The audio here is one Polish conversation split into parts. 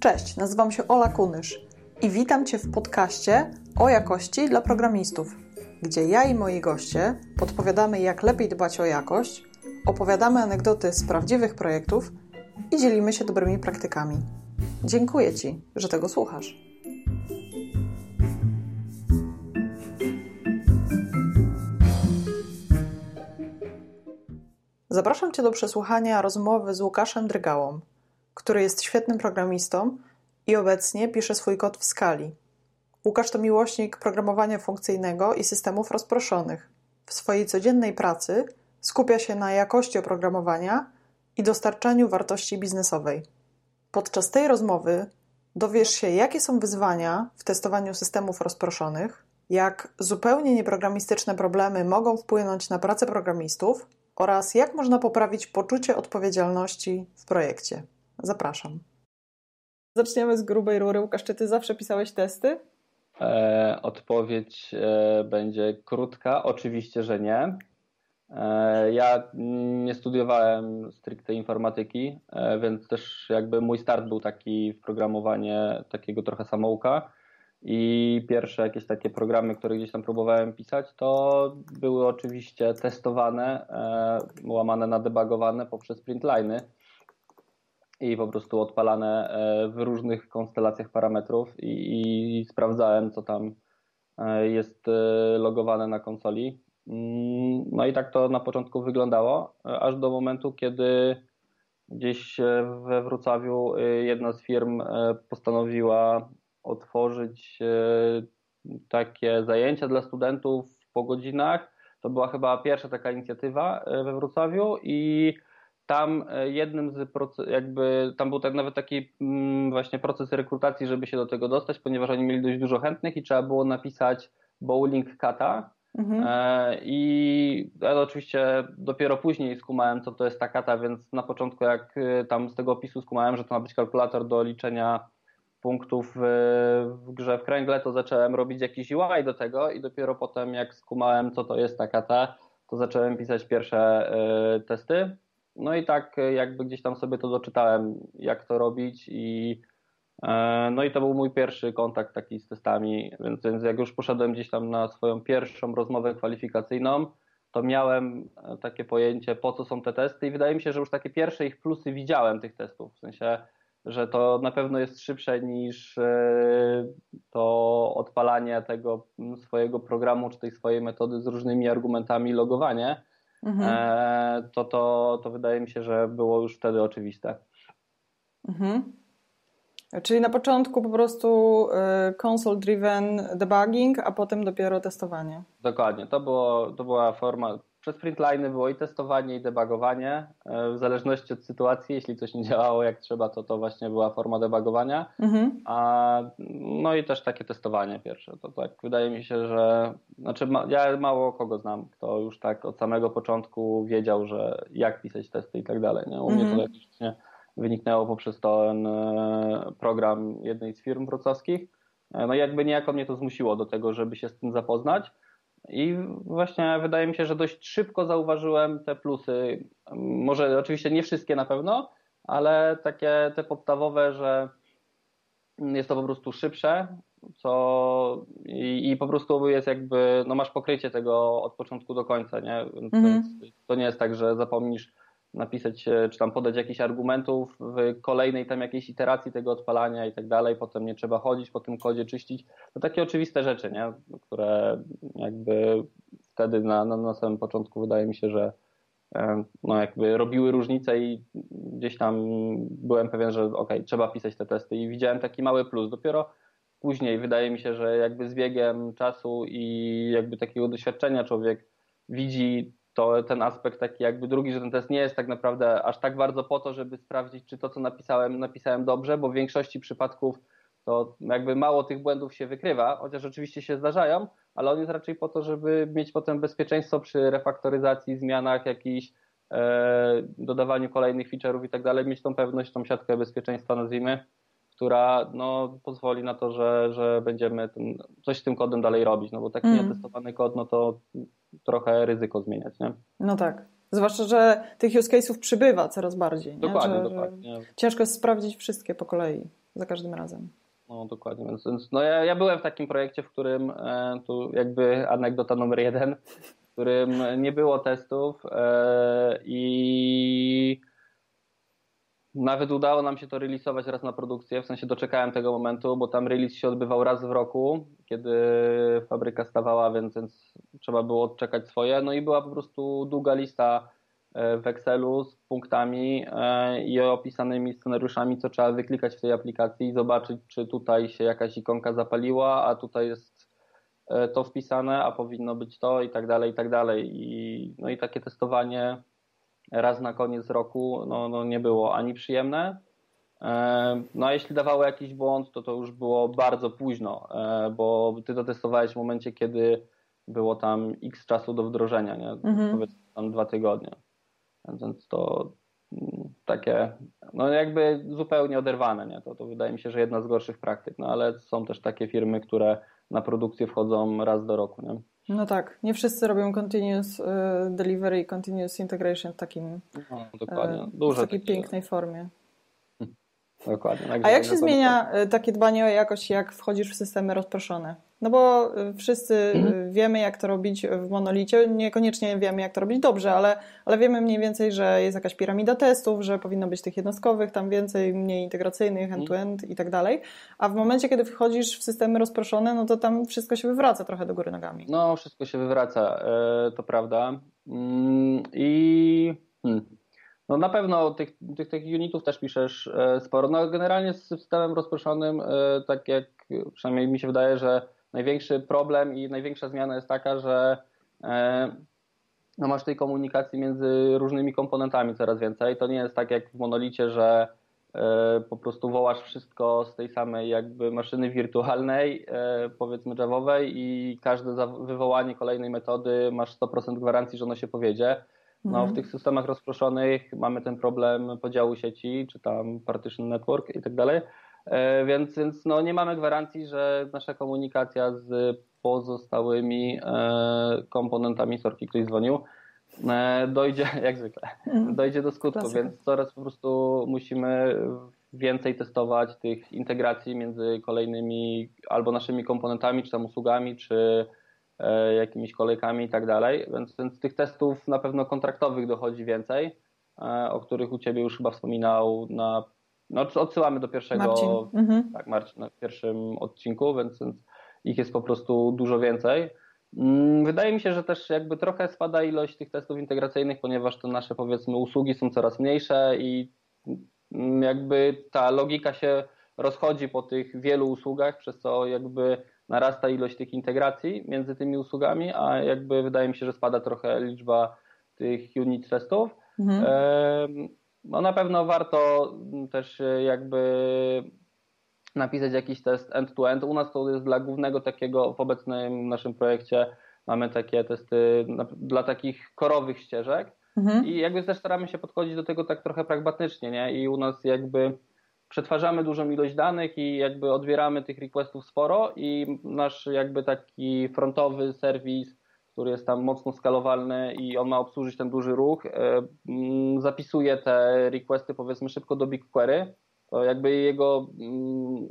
Cześć, nazywam się Ola Kunysz i witam Cię w podcaście o jakości dla programistów, gdzie ja i moi goście podpowiadamy, jak lepiej dbać o jakość, opowiadamy anegdoty z prawdziwych projektów i dzielimy się dobrymi praktykami. Dziękuję Ci, że tego słuchasz. Zapraszam Cię do przesłuchania rozmowy z Łukaszem Drygałą, który jest świetnym programistą i obecnie pisze swój kod w skali. Łukasz to miłośnik programowania funkcyjnego i systemów rozproszonych. W swojej codziennej pracy skupia się na jakości oprogramowania i dostarczaniu wartości biznesowej. Podczas tej rozmowy dowiesz się, jakie są wyzwania w testowaniu systemów rozproszonych, jak zupełnie nieprogramistyczne problemy mogą wpłynąć na pracę programistów oraz jak można poprawić poczucie odpowiedzialności w projekcie. Zapraszam. Zaczniemy z grubej rury. Łukasz, czy ty zawsze pisałeś testy? E, odpowiedź e, będzie krótka. Oczywiście, że nie. E, ja nie studiowałem stricte informatyki, e, więc też jakby mój start był taki w programowanie takiego trochę samouka. I pierwsze jakieś takie programy, które gdzieś tam próbowałem pisać, to były oczywiście testowane, e, łamane na debugowane poprzez printliny i po prostu odpalane w różnych konstelacjach parametrów i, i sprawdzałem, co tam jest logowane na konsoli. Mm, no i tak to na początku wyglądało, aż do momentu, kiedy gdzieś we Wrocławiu jedna z firm postanowiła otworzyć takie zajęcia dla studentów po godzinach. To była chyba pierwsza taka inicjatywa we Wrocławiu i tam jednym z proces, jakby tam był tak nawet taki mm, właśnie proces rekrutacji, żeby się do tego dostać, ponieważ oni mieli dość dużo chętnych i trzeba było napisać bowling kata, Mhm. E, I ja oczywiście dopiero później skumałem, co to jest ta kata, więc na początku, jak y, tam z tego opisu skumałem, że to ma być kalkulator do liczenia punktów w grze w kręgle, to zacząłem robić jakiś UI do tego i dopiero potem, jak skumałem, co to jest ta kata, to zacząłem pisać pierwsze testy. No i tak jakby gdzieś tam sobie to doczytałem, jak to robić i E, no i to był mój pierwszy kontakt taki z testami, więc, więc jak już poszedłem gdzieś tam na swoją pierwszą rozmowę kwalifikacyjną, to miałem e, takie pojęcie, po co są te testy i wydaje mi się, że już takie pierwsze ich plusy widziałem tych testów, w sensie, że to na pewno jest szybsze niż e, to odpalanie tego swojego programu czy tej swojej metody z różnymi argumentami logowanie, mhm. to, to, to wydaje mi się, że było już wtedy oczywiste. Mhm. Czyli na początku po prostu y, console-driven debugging, a potem dopiero testowanie. Dokładnie, to, było, to była forma. Przez printline było i testowanie, i debugowanie. Y, w zależności od sytuacji, jeśli coś nie działało jak trzeba, to to właśnie była forma debugowania. Mhm. A, no i też takie testowanie pierwsze. To tak wydaje mi się, że. Znaczy, ma, ja mało kogo znam, kto już tak od samego początku wiedział, że jak pisać testy i tak dalej. Nie? U mhm. mnie to jakieś nie wyniknęło poprzez ten e, program jednej z firm wrocławskich. E, no jakby niejako mnie to zmusiło do tego, żeby się z tym zapoznać. I właśnie wydaje mi się, że dość szybko zauważyłem te plusy. Może oczywiście nie wszystkie na pewno, ale takie te podstawowe, że jest to po prostu szybsze, co i, i po prostu jest jakby, no masz pokrycie tego od początku do końca, nie? Więc mhm. to nie jest tak, że zapomnisz napisać, e, czy tam podać jakichś argumentów w kolejnej tam jakiejś iteracji tego odpalania i tak dalej, potem nie trzeba chodzić po tym kodzie, czyścić. To takie oczywiste rzeczy, nie? które jakby wtedy na, na, na samym początku wydaje mi się, że e, no jakby robiły różnicę i gdzieś tam byłem pewien, że ok, trzeba pisać te testy i widziałem taki mały plus. Dopiero później wydaje mi się, że jakby z biegiem czasu i jakby takiego doświadczenia człowiek widzi to ten aspekt taki jakby drugi, że ten test nie jest tak naprawdę aż tak bardzo po to, żeby sprawdzić, czy to, co napisałem, napisałem dobrze, bo w większości przypadków to jakby mało tych błędów się wykrywa, chociaż oczywiście się zdarzają, ale on jest raczej po to, żeby mieć potem bezpieczeństwo przy refaktoryzacji, zmianach jakichś, e, dodawaniu kolejnych feature'ów i tak dalej, mieć tą pewność, tą siatkę bezpieczeństwa nazwijmy, która no, pozwoli na to, że, że będziemy ten, coś z tym kodem dalej robić, no bo taki mm. nietestowany kod, no to trochę ryzyko zmieniać, nie? No tak. Zwłaszcza, że tych use case'ów przybywa coraz bardziej. Dokładnie, nie? Że, dokładnie. Że ciężko jest sprawdzić wszystkie po kolei. za każdym razem. No dokładnie, więc, więc no ja, ja byłem w takim projekcie, w którym e, tu jakby anegdota numer jeden, w którym nie było testów e, i nawet udało nam się to releasować raz na produkcję, w sensie doczekałem tego momentu, bo tam release się odbywał raz w roku, kiedy fabryka stawała, więc, więc trzeba było odczekać swoje. No i była po prostu długa lista e, w Excelu z punktami e, i opisanymi scenariuszami, co trzeba wyklikać w tej aplikacji i zobaczyć, czy tutaj się jakaś ikonka zapaliła, a tutaj jest e, to wpisane, a powinno być to i tak dalej, i tak dalej. I, no i takie testowanie raz na koniec roku no, no nie było ani przyjemne. E, no a jeśli dawało jakiś błąd, to to już było bardzo późno, e, bo ty to testowałeś w momencie, kiedy było tam x czasu do wdrożenia, nie? Mhm. powiedzmy tam dwa tygodnie. Więc to mm, takie, no jakby zupełnie oderwane, nie? To, to wydaje mi się, że jedna z gorszych praktyk, no ale są też takie firmy, które na produkcję wchodzą raz do roku, nie? No tak, nie wszyscy robią continuous y, delivery i continuous integration w takim no, dokładnie. Duże w takiej takie... pięknej formie. Dokładnie. Tak A jak się zmienia y, takie dbanie o jakość, jak wchodzisz w systemy rozproszone? No bo y, wszyscy y, mhm. wiemy, jak to robić w monolicie. Niekoniecznie wiemy, jak to robić dobrze, ale, ale wiemy mniej więcej, że jest jakaś piramida testów, że powinno być tych jednostkowych, tam więcej, mniej integracyjnych, end-to-end i tak dalej. A w momencie, kiedy wchodzisz w systemy rozproszone, no to tam wszystko się wywraca trochę do góry nogami. No, wszystko się wywraca, e, to prawda. Mm, I. Hmm. No na pewno tych, tych, tych unitów też piszesz e, sporo. No generalnie z systemem rozproszonym, e, tak jak przynajmniej mi się wydaje, że największy problem i największa zmiana jest taka, że e, no masz tej komunikacji między różnymi komponentami coraz więcej. To nie jest tak jak w monolicie, że po prostu wołasz wszystko z tej samej jakby maszyny wirtualnej, powiedzmy javowej i każde wywołanie kolejnej metody masz 100% gwarancji, że ono się powiedzie no, w mhm. tych systemach rozproszonych mamy ten problem podziału sieci, czy tam partition network i tak dalej, e, więc, więc no, nie mamy gwarancji, że nasza komunikacja z pozostałymi e, komponentami sorki, ktoś dzwonił, e, dojdzie, jak zwykle, mhm. dojdzie do skutku, Klasyka. więc coraz po prostu musimy więcej testować tych integracji między kolejnymi albo naszymi komponentami, czy tam usługami, czy jakimiś kolejkami i tak dalej, więc, więc tych testów na pewno kontraktowych dochodzi więcej, e, o których u Ciebie już chyba wspominał na no, odsyłamy do pierwszego, Marcin. Mhm. tak, Marcin, na pierwszym odcinku, więc, więc ich jest po prostu dużo więcej. Mm, wydaje mi się, że też jakby trochę spada ilość tych testów integracyjnych, ponieważ te nasze powiedzmy usługi są coraz mniejsze i mm, jakby ta logika się rozchodzi po tych wielu usługach, przez co jakby narasta ilość tych integracji między tymi usługami, a jakby wydaje mi się, że spada trochę liczba tych unit testów. Mhm. No na pewno warto też jakby napisać jakiś test end-to-end. U nas to jest dla głównego takiego, w obecnym naszym projekcie mamy takie testy dla takich korowych ścieżek mhm. i jakby też staramy się podchodzić do tego tak trochę pragmatycznie, nie? I u nas jakby przetwarzamy dużą ilość danych i jakby odbieramy tych requestów sporo i nasz jakby taki frontowy serwis, który jest tam mocno skalowalny i on ma obsłużyć ten duży ruch, e, mm, zapisuje te requesty powiedzmy szybko do BigQuery, to jakby jego mm,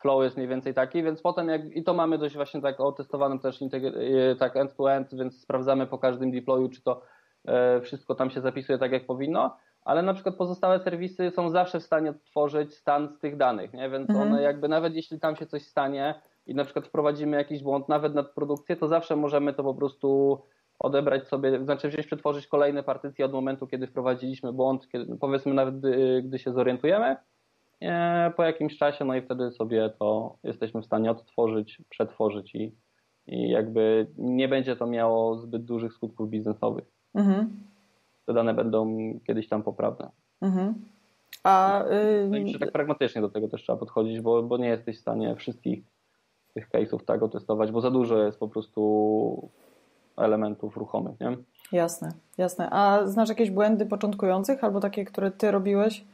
flow jest mniej więcej taki, więc potem jak, i to mamy dość właśnie tak otestowane też e, tak end-to-end, więc sprawdzamy po każdym deployu, czy to e, wszystko tam się zapisuje tak jak powinno ale na przykład pozostałe serwisy są zawsze w stanie odtworzyć stan z tych danych, nie? więc mhm. one jakby nawet jeśli tam się coś stanie i na przykład wprowadzimy jakiś błąd nawet nad produkcję, to zawsze możemy to po prostu odebrać sobie, znaczy wziąć, przetworzyć kolejne partycje od momentu, kiedy wprowadziliśmy błąd, kiedy, powiedzmy nawet gdy, gdy się zorientujemy, e, po jakimś czasie, no i wtedy sobie to jesteśmy w stanie odtworzyć, przetworzyć i, i jakby nie będzie to miało zbyt dużych skutków biznesowych. Mhm te dane będą kiedyś tam poprawne. Mhm. A, yy... tak pragmatycznie do tego też trzeba podchodzić, bo, bo nie jesteś w stanie wszystkich tych case'ów tak otestować, bo za dużo jest po prostu elementów ruchomych, nie? Jasne, jasne. A znasz jakieś błędy początkujących albo takie, które ty robiłeś,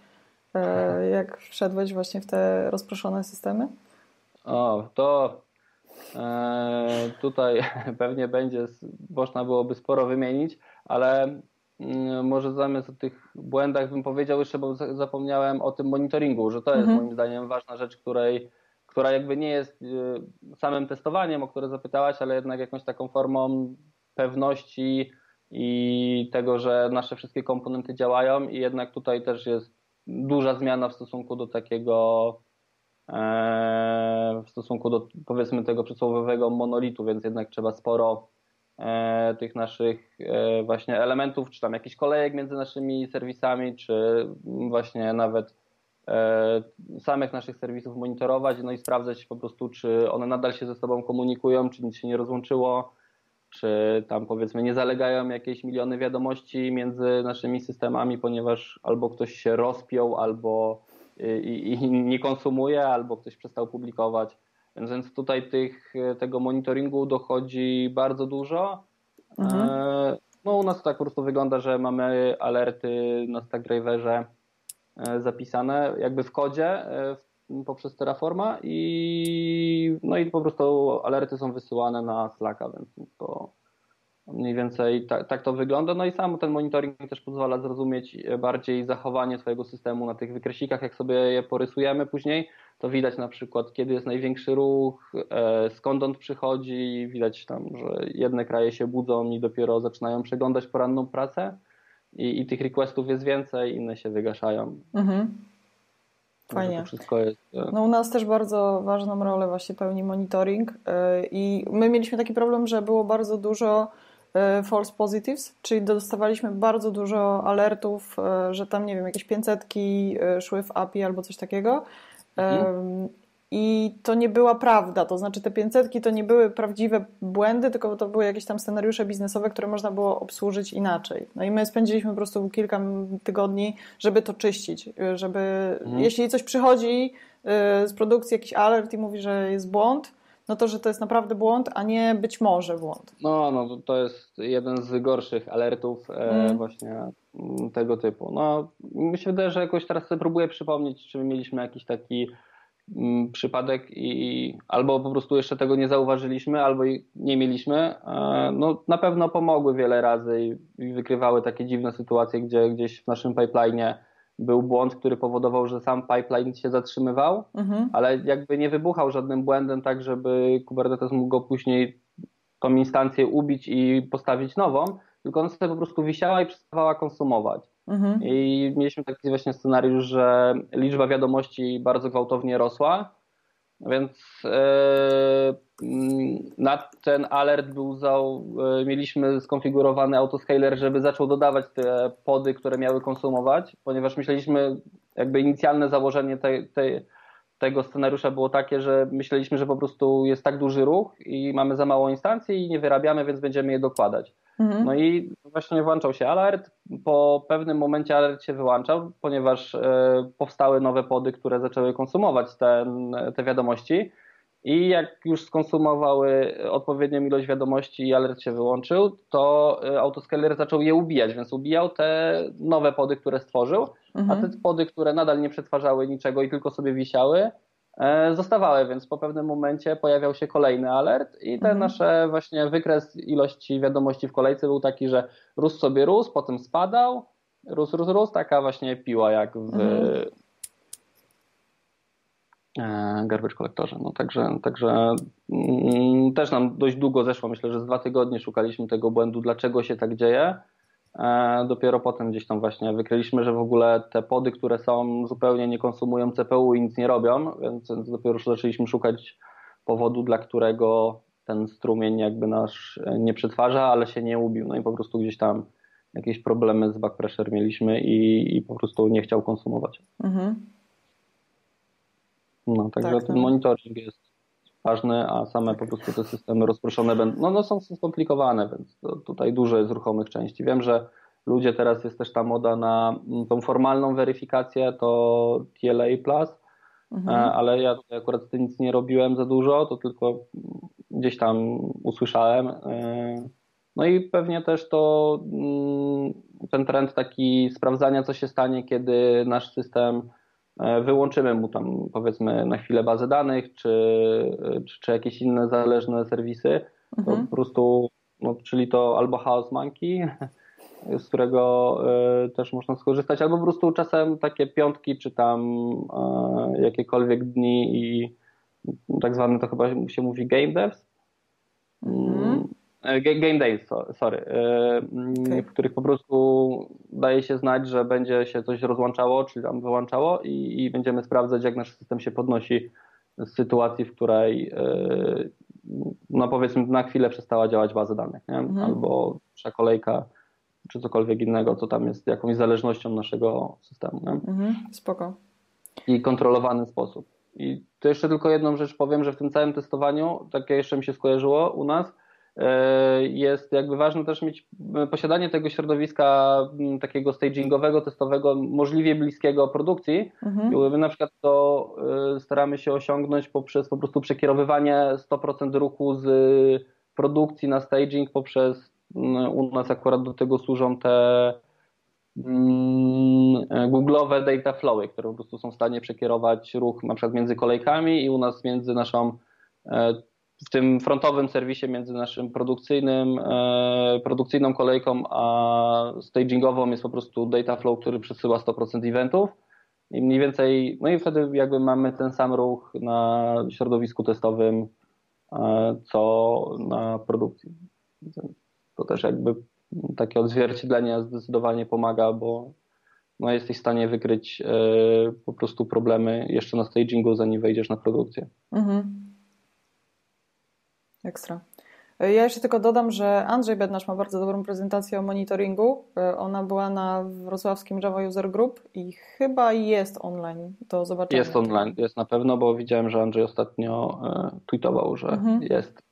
e, jak wszedłeś właśnie w te rozproszone systemy? O, to e, tutaj pewnie będzie, można byłoby sporo wymienić, ale może zamiast o tych błędach bym powiedział jeszcze, bo zapomniałem o tym monitoringu, że to jest mhm. moim zdaniem ważna rzecz, której, która jakby nie jest y, samym testowaniem, o które zapytałaś, ale jednak jakąś taką formą pewności i tego, że nasze wszystkie komponenty działają i jednak tutaj też jest duża zmiana w stosunku do takiego e, w stosunku do powiedzmy tego przysłowiowego monolitu, więc jednak trzeba sporo tych naszych e, właśnie elementów, czy tam jakichś kolejek między naszymi serwisami, czy właśnie nawet samych naszych serwisów monitorować, no i sprawdzać po prostu, czy one nadal się ze sobą komunikują, czy nic się nie rozłączyło, czy tam powiedzmy nie zalegają jakieś miliony wiadomości między naszymi systemami, ponieważ albo ktoś się rozpiął, albo i, i nie konsumuje, albo ktoś przestał publikować. Więc, więc tutaj tych, tego monitoringu dochodzi bardzo dużo. Mhm. E, no u nas tak po prostu wygląda, że mamy alerty na Stackdriverze e, zapisane jakby w kodzie e, poprzez Terraforma i no i po prostu alerty są wysyłane na Slacka, więc to mniej więcej tak, tak to wygląda. No i sam ten monitoring też pozwala zrozumieć bardziej zachowanie swojego systemu na tych wykresikach, jak sobie je porysujemy później, to widać na przykład, kiedy jest największy ruch, e, skąd on przychodzi, widać tam, że jedne kraje się budzą i dopiero zaczynają przeglądać poranną pracę i, i tych requestów jest więcej, inne się wygaszają. Mhm. Fajnie. Jest... E, no u nas też bardzo ważną rolę właśnie pełni monitoring e, i my mieliśmy taki problem, że było bardzo dużo false positives, czyli dostawaliśmy bardzo dużo alertów, że tam, nie wiem, jakieś 500 szły w API albo coś takiego. Mhm. I to nie była prawda, to znaczy te 500 to nie były prawdziwe błędy, tylko to były jakieś tam scenariusze biznesowe, które można było obsłużyć inaczej. No i my spędziliśmy po prostu kilka tygodni, żeby to czyścić, żeby mhm. jeśli coś przychodzi y, z produkcji, jakiś alert i mówi, że jest błąd, no to, że to jest naprawdę błąd, a nie być może błąd. No, no to jest jeden z gorszych alertów mm. właśnie tego typu. No, mi się wydaje, że jakoś teraz sobie próbuję przypomnieć, czy mieliśmy jakiś taki Mm, przypadek i albo po prostu jeszcze tego nie zauważyliśmy, albo nie mieliśmy. E, no, na pewno pomogły wiele razy i wykrywały takie dziwne sytuacje, gdzie gdzieś w naszym pipeline był błąd, który powodował, że sam pipeline się zatrzymywał, mhm. ale jakby nie wybuchał żadnym błędem, tak żeby Kubernetes mógł go później tą instancję ubić i postawić nową, tylko ona sobie po prostu wisiała i przestawała konsumować. Mhm. I mieliśmy taki właśnie scenariusz, że liczba wiadomości bardzo gwałtownie rosła, więc yy, na ten alert był za, yy, mieliśmy skonfigurowany autoscaler, żeby zaczął dodawać te pody, które miały konsumować, ponieważ myśleliśmy, jakby inicjalne założenie tej, tej tego scenariusza było takie, że myśleliśmy, że po prostu jest tak duży ruch i mamy za mało instancji i nie wyrabiamy, więc będziemy je dokładać. Mhm. No i właśnie włączał się alert. Po pewnym momencie alert się wyłączał, ponieważ e, powstały nowe pody, które zaczęły konsumować ten, te wiadomości. I jak już skonsumowały odpowiednią ilość wiadomości i alert się wyłączył, to e, autoscaler zaczął je ubijać, więc ubijał te nowe pody, które stworzył, mhm. a te pody, które nadal nie przetwarzały niczego i tylko sobie wisiały, E, zostawały, więc po pewnym momencie pojawiał się kolejny alert i ten mhm. nasze właśnie wykres ilości wiadomości w kolejce był taki, że rósł sobie rósł, potem spadał, rósł, rósł, rósł, taka właśnie piła jak w mhm. E, garbage kolektorze. No także, także mm, też nam dość długo zeszło, myślę, że z dwa tygodnie szukaliśmy tego błędu, dlaczego się tak dzieje. E, dopiero potem gdzieś tam właśnie wykryliśmy, że w ogóle te pody, które są zupełnie nie konsumują CPU i nic nie robią, więc dopiero zaczęliśmy szukać powodu, dla którego ten strumień jakby nasz nie przetwarza, ale się nie ubił. No i po prostu gdzieś tam jakieś problemy z back pressure mieliśmy i, i po prostu nie chciał konsumować. Mhm. No, także tak, ten no. monitoring jest ważny, a same po prostu te systemy rozproszone będą, no, no są skomplikowane, więc tutaj dużo jest ruchomych części. Wiem, że ludzie teraz jest też ta moda na mm, tą formalną weryfikację, to TLA+, mhm. E, ale ja tutaj akurat z tym nic nie robiłem za dużo, to tylko gdzieś tam usłyszałem. E, no i pewnie też to mm, ten trend taki sprawdzania, co się stanie, kiedy nasz system wyłączymy mu tam powiedzmy na chwilę bazę danych, czy, czy, czy jakieś inne zależne serwisy, mhm. to po prostu, no, czyli to albo Chaos Monkey, z którego y, też można skorzystać, albo po prostu czasem takie piątki, czy tam y, jakiekolwiek dni i tak zwany to chyba się mówi game devs. Mm. Game days, sorry, okay. w których po prostu daje się znać, że będzie się coś rozłączało, czyli tam wyłączało i, i będziemy sprawdzać, jak nasz system się podnosi z sytuacji, w której no powiedzmy na chwilę przestała działać baza danych? Mhm. albo nasza kolejka, czy cokolwiek innego, co tam jest jakąś zależnością naszego systemu. Nie? Mhm. Spoko. I kontrolowany sposób. I to jeszcze tylko jedną rzecz powiem, że w tym całym testowaniu, takie jeszcze mi się skojarzyło u nas, E, jest jakby ważne też mieć e, posiadanie tego środowiska takiego stagingowego, testowego, możliwie bliskiego produkcji. Mhm. My na przykład to e, staramy się osiągnąć poprzez po prostu przekierowywanie 100% ruchu z produkcji na staging poprzez u nas akurat do tego służą te Google'owe data flowy, które po prostu są w stanie przekierować ruch na przykład między kolejkami i u nas między naszą w tym frontowym serwisie między naszym produkcyjnym, e, produkcyjną kolejką a stagingową jest po prostu data flow, który przesyła 100% eventów i mniej więcej, no i wtedy jakby mamy ten sam ruch na środowisku testowym, e, co na produkcji. To też jakby takie odzwierciedlenie zdecydowanie pomaga, bo no jesteś w stanie wykryć e, po prostu problemy jeszcze na stagingu, zanim wejdziesz na produkcję. Mhm. Ekstra. Ja jeszcze tylko dodam, że Andrzej Bednarz ma bardzo dobrą prezentację o monitoringu. Ona była na wrocławskim Java User Group i chyba jest online do zobaczenia. Jest online, jest na pewno, bo widziałem, że Andrzej ostatnio e, tweetował, że mhm. jest.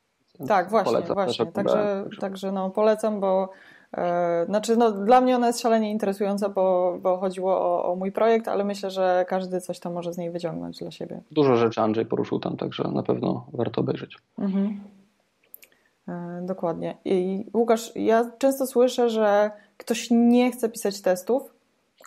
Tak, właśnie, polecam, właśnie. Także, także, no, polecam, bo e, znaczy, no, dla mnie ona jest szalenie interesująca, bo, bo chodziło o, o, mój projekt, ale myślę, że każdy coś tam może z niej wyciągnąć dla siebie. Dużo rzeczy Andrzej poruszył tam, także na pewno warto obejrzeć. Mhm. E, dokładnie. I Łukasz, ja często słyszę, że ktoś nie chce pisać testów,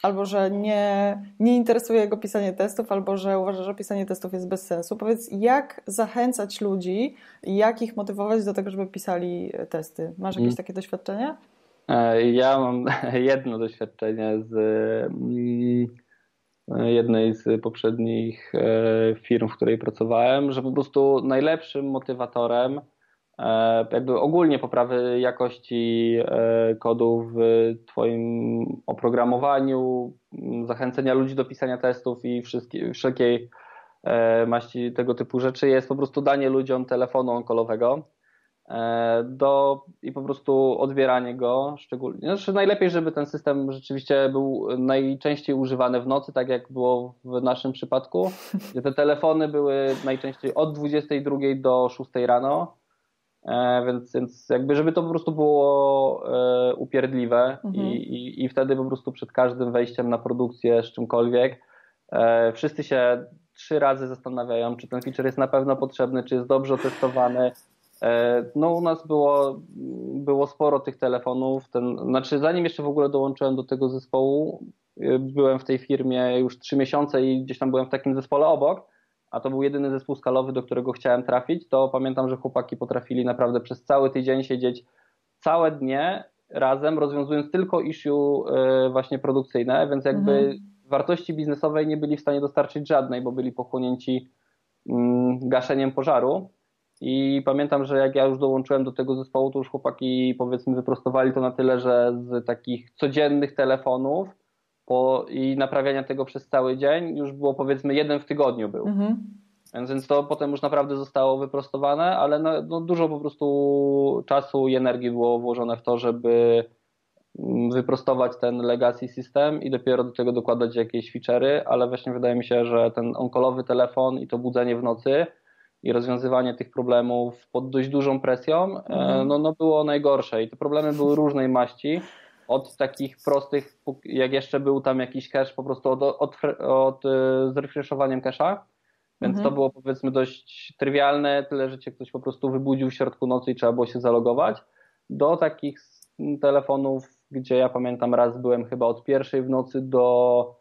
albo że nie, nie interesuje go pisanie testów, albo że uważa, że pisanie testów jest bez sensu. Powiedz, jak zachęcać ludzi, jak ich motywować do tego, żeby pisali testy? Masz jakieś mm. takie doświadczenie? E, ja mam jedno doświadczenie z mm, jednej z poprzednich e, firm, w której pracowałem, że po prostu najlepszym motywatorem E, jakby ogólnie poprawy jakości e, kodu w Twoim oprogramowaniu, zachęcenia ludzi do pisania testów i wszelkiej e, maści tego typu rzeczy jest po prostu danie ludziom telefonu onkolowego do, i po prostu odbieranie go szczególnie. Znaczy najlepiej, żeby ten system rzeczywiście był najczęściej używany w nocy, tak jak było w naszym przypadku, gdzie te telefony były najczęściej od 22 do 6 rano E, więc, więc jakby, żeby to po prostu było e, upierdliwe mhm. i, i, i wtedy po prostu przed każdym wejściem na produkcję z czymkolwiek e, wszyscy się trzy razy zastanawiają, czy ten feature jest na pewno potrzebny, czy jest dobrze otestowany. No u nas było, było sporo tych telefonów. Ten, znaczy zanim jeszcze w ogóle dołączyłem do tego zespołu, byłem w tej firmie już trzy miesiące i gdzieś tam byłem w takim zespole obok a to był jedyny zespół skalowy, do którego chciałem trafić, to pamiętam, że chłopaki potrafili naprawdę przez cały tydzień siedzieć całe dnie razem, rozwiązując tylko issue e, właśnie produkcyjne, więc jakby mhm. wartości biznesowej nie byli w stanie dostarczyć żadnej, bo byli pochłonięci mm, gaszeniem pożaru. I pamiętam, że jak ja już dołączyłem do tego zespołu, to już chłopaki powiedzmy wyprostowali to na tyle, że z takich codziennych telefonów po, i naprawiania tego przez cały dzień już było powiedzmy jeden w tygodniu był. Mhm. Więc, więc to potem już naprawdę zostało wyprostowane, ale no, no dużo po prostu czasu i energii było włożone w to, żeby mm, wyprostować ten legacy system i dopiero do tego dokładać jakieś feature'y, ale właśnie wydaje mi się, że ten onkolowy telefon i to budzenie w nocy i rozwiązywanie tych problemów pod dość dużą presją, e, mhm. no, no było najgorsze i te problemy były różnej maści od takich prostych, jak jeszcze był tam jakiś cache, po prostu od, od, od y, z refreshowaniem cache'a, więc mhm. to było powiedzmy dość trywialne, tyle, że cię ktoś po prostu wybudził w środku nocy i trzeba było się zalogować, do takich telefonów, gdzie ja pamiętam raz byłem chyba od pierwszej w nocy do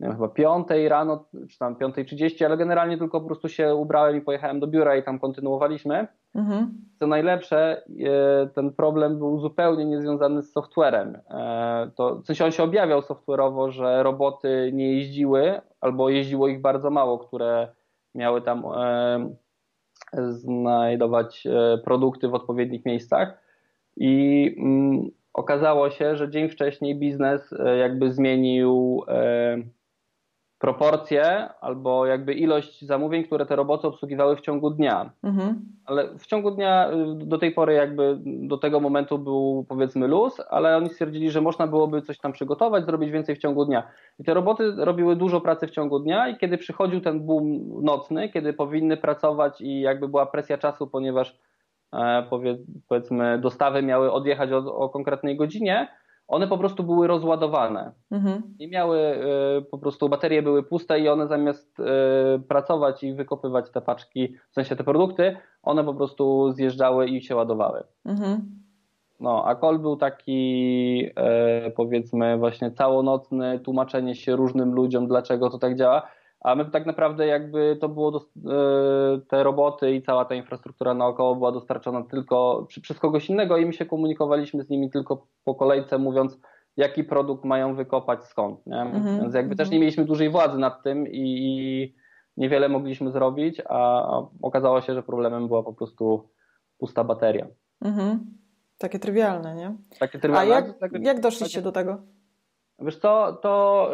wiem, chyba piątej rano, czy tam piątej trzydzieści, ale generalnie tylko po prostu się ubrałem i pojechałem do biura i tam kontynuowaliśmy. Mhm. Co najlepsze, e, ten problem był zupełnie niezwiązany z softwarem. E, to, w sensie on się objawiał software'owo, że roboty nie jeździły, albo jeździło ich bardzo mało, które miały tam e, znajdować produkty w odpowiednich miejscach. I mm, okazało się, że dzień wcześniej biznes jakby zmienił proporcje albo jakby ilość zamówień, które te roboty obsługiwały w ciągu dnia. Mhm. Ale w ciągu dnia do tej pory jakby do tego momentu był powiedzmy luz, ale oni stwierdzili, że można byłoby coś tam przygotować, zrobić więcej w ciągu dnia. I te roboty robiły dużo pracy w ciągu dnia i kiedy przychodził ten boom nocny, kiedy powinny pracować i jakby była presja czasu, ponieważ e, powiedzmy dostawy miały odjechać o, o konkretnej godzinie, one po prostu były rozładowane. Mhm. I miały y, po prostu baterie były puste i one zamiast y, pracować i wykopywać te paczki, w sensie te produkty, one po prostu zjeżdżały i się ładowały. Mhm. No, a call był taki y, powiedzmy właśnie całonocny, tłumaczenie się różnym ludziom, dlaczego to tak działa a my tak naprawdę jakby to było, do, e, te roboty i cała ta infrastruktura naokoło była dostarczona tylko przez kogoś innego i my się komunikowaliśmy z nimi tylko po kolejce mówiąc, jaki produkt mają wykopać skąd. Nie? Mhm. Więc jakby też mhm. nie mieliśmy dużej władzy nad tym i, i niewiele mogliśmy zrobić, a, a, okazało się, że problemem była po prostu pusta bateria. Mhm. Takie trywialne, nie? Takie trywialne. A jak, jak doszliście do tego? Wiesz co, to,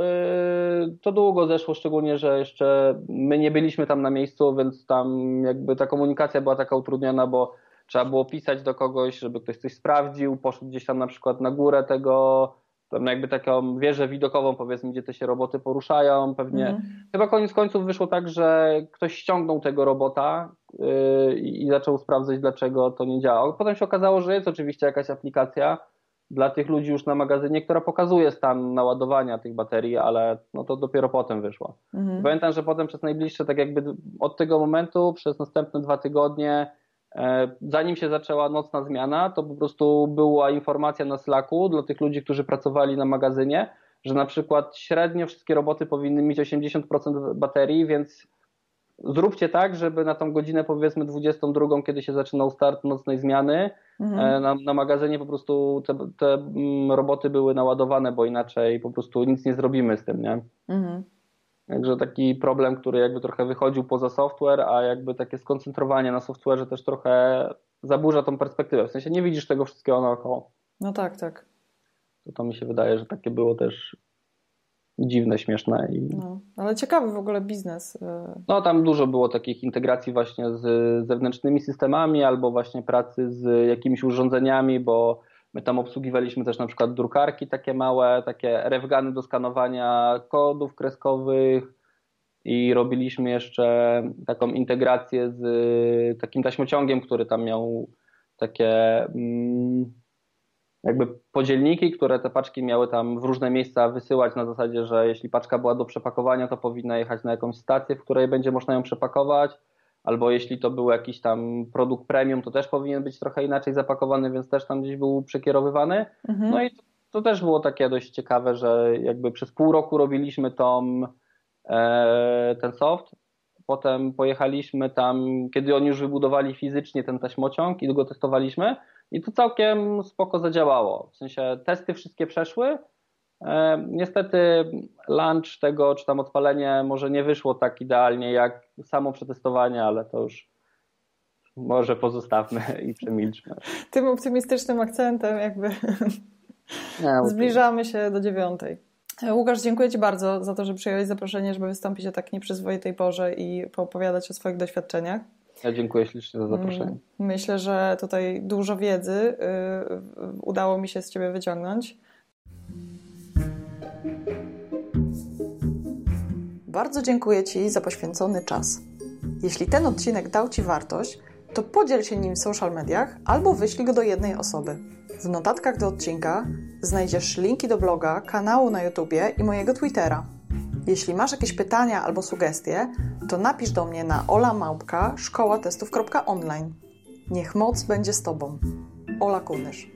yy, to długo zeszło, szczególnie, że jeszcze my nie byliśmy tam na miejscu, więc tam jakby ta komunikacja była taka utrudniona, bo trzeba było pisać do kogoś, żeby ktoś coś sprawdził, poszedł gdzieś tam na przykład na górę tego, tam jakby taką wieżę widokową powiedzmy, gdzie te się roboty poruszają, pewnie. Mm. Chyba koniec końców wyszło tak, że ktoś ściągnął tego robota yy, i zaczął sprawdzać, dlaczego to nie działa. Potem się okazało, że jest oczywiście jakaś aplikacja, dla tych ludzi już na magazynie, która pokazuje stan naładowania tych baterii, ale no to dopiero potem wyszło. Mhm. Pamiętam, że potem przez najbliższe, tak jakby od tego momentu, przez następne dwa tygodnie, e, zanim się zaczęła nocna zmiana, to po prostu była informacja na Slacku dla tych ludzi, którzy pracowali na magazynie, że na przykład średnio wszystkie roboty powinny mieć 80% baterii, więc zróbcie tak, żeby na tą godzinę powiedzmy 22, kiedy się zaczynał start nocnej zmiany, mhm. E, na, na magazynie po prostu te, te, mm, roboty były naładowane, bo inaczej po prostu nic nie zrobimy z tym, nie? Mhm. Także taki problem, który jakby trochę wychodził poza software, a jakby takie skoncentrowanie na software'ze też trochę zaburza tą perspektywę. W sensie nie widzisz tego wszystkiego naokoło. No tak, tak. To, to mi się wydaje, że takie było też dziwne, śmieszne. I... No, ale ciekawy w ogóle biznes. Y. No tam dużo było takich integracji właśnie z zewnętrznymi systemami albo właśnie pracy z jakimiś urządzeniami, bo my tam obsługiwaliśmy też na przykład drukarki takie małe, takie refgany do skanowania kodów kreskowych i robiliśmy jeszcze taką integrację z takim taśmociągiem, który tam miał takie... Mm, jakby podzielniki, które te paczki miały tam w różne miejsca wysyłać na zasadzie, że jeśli paczka była do przepakowania, to powinna jechać na jakąś stację, w której będzie można ją przepakować, albo jeśli to był jakiś tam produkt premium, to też powinien być trochę inaczej zapakowany, więc też tam gdzieś był przekierowywany. Mhm. No i to, to, też było takie dość ciekawe, że jakby przez pół roku robiliśmy tą, e, ten soft, potem pojechaliśmy tam, kiedy oni już wybudowali fizycznie ten taśmociąg i go testowaliśmy, i to całkiem spoko zadziałało. W sensie testy wszystkie przeszły. E, niestety launch tego, czy tam odpalenie może nie wyszło tak idealnie jak samo przetestowanie, ale to już może pozostawmy i przemilczmy. Tym optymistycznym akcentem jakby zbliżamy się do dziewiątej. E, Łukasz, dziękuję Ci bardzo za to, że przyjąłeś zaproszenie, żeby wystąpić o tak nieprzyzwoitej porze i poopowiadać o swoich doświadczeniach. Ja dziękuję ślicznie za zaproszenie. Mm, myślę, że tutaj dużo wiedzy y, udało mi się z Ciebie wyciągnąć. Bardzo dziękuję Ci za poświęcony czas. Jeśli ten odcinek dał Ci wartość, to podziel się nim w social mediach albo wyślij go do jednej osoby. W notatkach do odcinka znajdziesz linki do bloga, kanału na YouTubie i mojego Twittera. Jeśli masz jakieś pytania albo sugestie, to napisz do mnie na olamałpka.szkołatestów.online. Niech moc będzie z Tobą. Ola Kunysz.